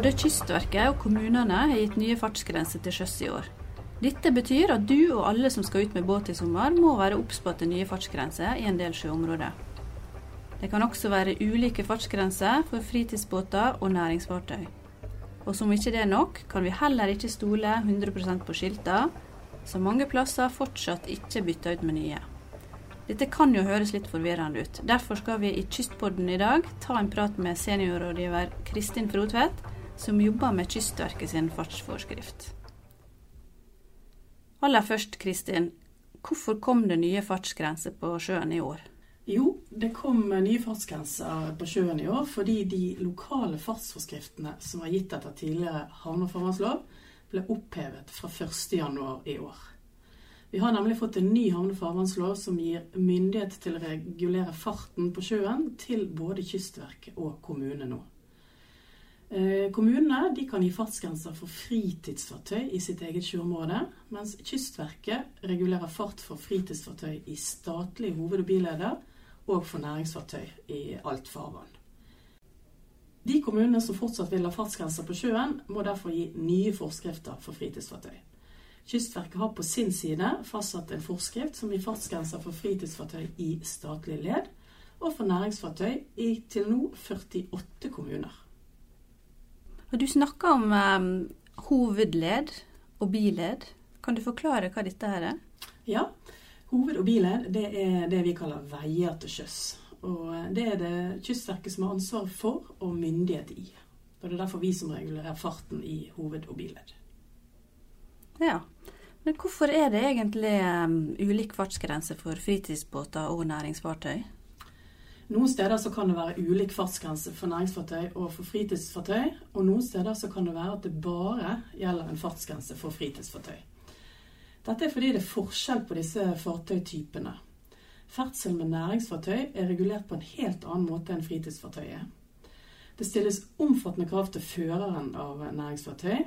Både Kystverket og kommunene har gitt nye fartsgrenser til sjøs i år. Dette betyr at du og alle som skal ut med båt i sommer, må være obs på at det er nye fartsgrenser i en del sjøområder. Det kan også være ulike fartsgrenser for fritidsbåter og næringsfartøy. Og som ikke det er nok, kan vi heller ikke stole 100% på skiltene, som mange plasser fortsatt ikke bytter ut med nye. Dette kan jo høres litt forvirrende ut. Derfor skal vi i Kystpodden i dag ta en prat med seniorrådgiver Kristin Frotvedt, som jobber med Kystverket sin fartsforskrift. Aller først, Kristin. Hvorfor kom det nye fartsgrenser på sjøen i år? Jo, det kom nye fartsgrenser på sjøen i år fordi de lokale fartsforskriftene som var gitt etter tidligere havne- og farvannslov, ble opphevet fra 1.1 i år. Vi har nemlig fått en ny havne- og farvannslov som gir myndighet til å regulere farten på sjøen til både Kystverket og kommunene nå. Eh, kommunene kan gi fartsgrenser for fritidsfartøy i sitt eget sjøområde, mens Kystverket regulerer fart for fritidsfartøy i statlige hoved- og bileder og for næringsfartøy i alt farvann. De kommunene som fortsatt vil ha fartsgrenser på sjøen, må derfor gi nye forskrifter for fritidsfartøy. Kystverket har på sin side fastsatt en forskrift som gir fartsgrenser for fritidsfartøy i statlig led, og for næringsfartøy i til nå 48 kommuner. Og du snakker om um, hovedled og biled. Kan du forklare hva dette her er? Ja. Hoved- og biled det er det vi kaller veier til sjøs. Og det er det Kystverket som har ansvar for og myndighet i. Og det er derfor vi som regulerer farten i hoved- og biled. Ja. Men hvorfor er det egentlig um, ulik fartsgrense for fritidsbåter og næringsfartøy? Noen steder så kan det være ulik fartsgrense for næringsfartøy og for fritidsfartøy. Og noen steder så kan det være at det bare gjelder en fartsgrense for fritidsfartøy. Dette er fordi det er forskjell på disse fartøytypene. Ferdsel med næringsfartøy er regulert på en helt annen måte enn fritidsfartøyet. Det stilles omfattende krav til føreren av næringsfartøy,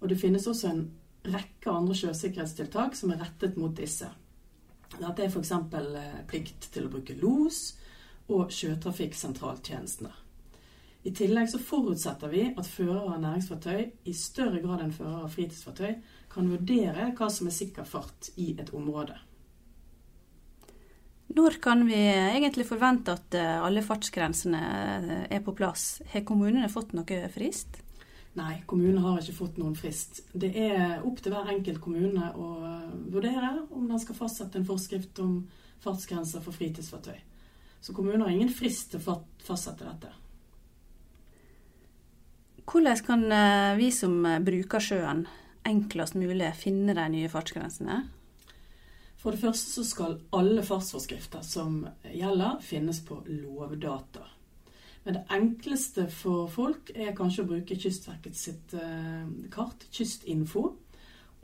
og det finnes også en rekke andre sjøsikkerhetstiltak som er rettet mot disse. Dette er f.eks. plikt til å bruke los og sjøtrafikksentraltjenestene. I tillegg så forutsetter vi at førere av næringsfartøy i større grad enn førere av fritidsfartøy kan vurdere hva som er sikker fart i et område. Når kan vi egentlig forvente at alle fartsgrensene er på plass? Har kommunene fått noe frist? Nei, kommunene har ikke fått noen frist. Det er opp til hver enkelt kommune å vurdere om den skal fastsette en forskrift om fartsgrenser for fritidsfartøy. Så kommunen har ingen frist til å fastsette dette. Hvordan kan vi som bruker sjøen enklest mulig finne de nye fartsgrensene? For det første så skal alle fartsforskrifter som gjelder, finnes på Lovdata. Men det enkleste for folk er kanskje å bruke Kystverket sitt kart, Kystinfo.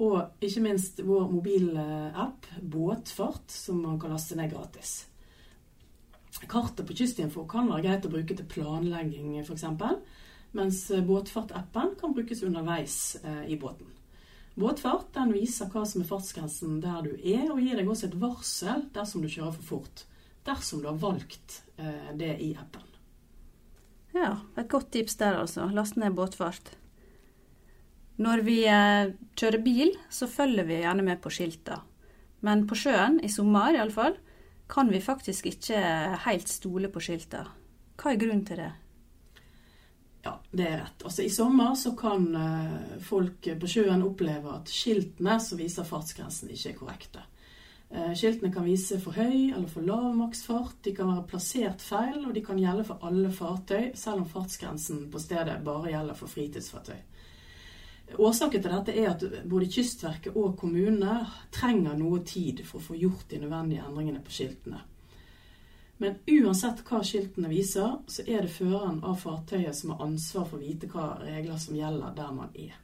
Og ikke minst vår mobilapp Båtfart, som man kan laste ned gratis. Kartet på Kystinfo kan være greit å bruke til planlegging f.eks., mens Båtfart-appen kan brukes underveis i båten. Båtfart den viser hva som er fartsgrensen der du er, og gir deg også et varsel dersom du kjører for fort. Dersom du har valgt det i appen. Ja, et godt tips der altså. Last ned båtfart. Når vi kjører bil, så følger vi gjerne med på skilta. Men på sjøen, i sommer iallfall, kan vi faktisk ikke helt stole på skilta. Hva er grunnen til det? Ja, det er rett. Altså I sommer så kan folk på sjøen oppleve at skiltene som viser fartsgrensen, ikke er korrekte. Skiltene kan vise for høy eller for lav maksfart, de kan være plassert feil, og de kan gjelde for alle fartøy, selv om fartsgrensen på stedet bare gjelder for fritidsfartøy. Årsaken til dette er at både Kystverket og kommunene trenger noe tid for å få gjort de nødvendige endringene på skiltene. Men uansett hva skiltene viser, så er det føreren av fartøyet som har ansvar for å vite hva regler som gjelder der man er.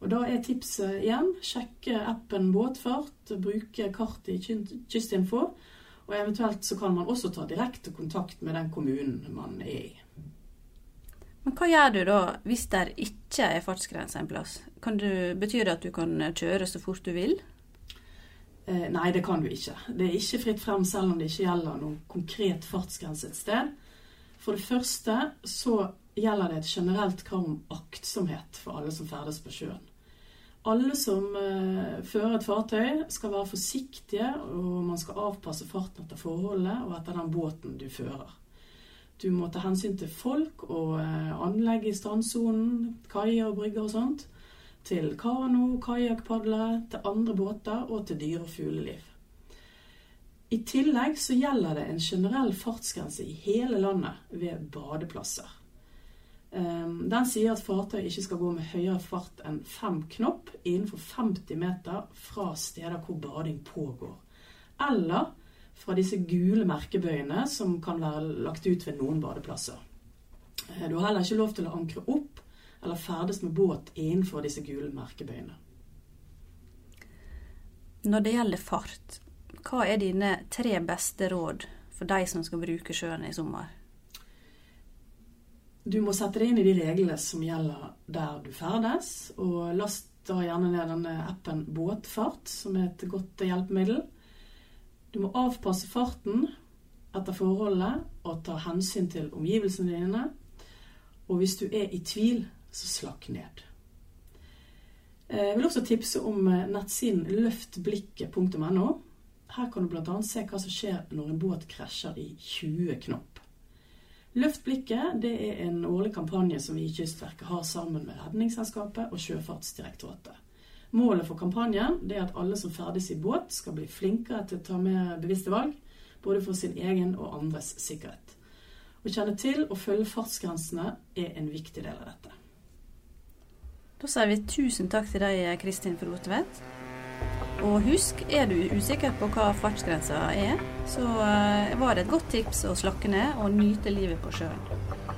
Og Da er tipset igjen sjekke appen Båtfart, bruke kartet i Kystinfo, og eventuelt så kan man også ta direkte kontakt med den kommunen man er i. Men hva gjør du da hvis det ikke er fartsgrense en plass? Du, betyr det at du kan kjøre så fort du vil? Eh, nei, det kan du ikke. Det er ikke fritt frem selv om det ikke gjelder noen konkret fartsgrense et sted. For det første så gjelder det et generelt krav om aktsomhet for alle som ferdes på sjøen. Alle som eh, fører et fartøy, skal være forsiktige, og man skal avpasse farten etter forholdet og etter den båten du fører. Du må ta hensyn til folk og uh, anlegg i strandsonen, kaier og brygger og sånt. Til kano, kajakkpadlere, til andre båter og til dyre- og fugleliv. I tillegg så gjelder det en generell fartsgrense i hele landet ved badeplasser. Ehm, den sier at fartøy ikke skal gå med høyere fart enn fem knop innenfor 50 meter fra steder hvor bading pågår. Eller fra disse gule merkebøyene som kan være lagt ut ved noen badeplasser. Eh, du har heller ikke lov til å ankre opp eller ferdes med båt innenfor disse gule merkebøyene. Når det gjelder fart, hva er dine tre beste råd for de som skal bruke sjøen i sommer? Du må sette deg inn i de reglene som gjelder der du ferdes, og last da gjerne ned denne appen Båtfart, som er et godt hjelpemiddel. Du må avpasse farten etter forholdet og ta hensyn til omgivelsene dine. Og hvis du er i tvil, så slakk ned. Eh, jeg vil også tipse om eh, nettsiden løftblikket.no. Her kan du bl.a. se hva som skjer når en båt krasjer i 20 knop. Løft blikket det er en årlig kampanje som vi i Kystverket har sammen med Redningsselskapet og Sjøfartsdirektoratet. Målet for kampanjen er at alle som ferdes i båt, skal bli flinkere til å ta med bevisste valg, både for sin egen og andres sikkerhet. Å kjenne til og følge fartsgrensene er en viktig del av dette. Da sier vi tusen takk til deg, Kristin Frotvedt. Og husk, er du usikker på hva fartsgrensa er, så eh, var det et godt tips å slakke ned og nyte livet på sjøen.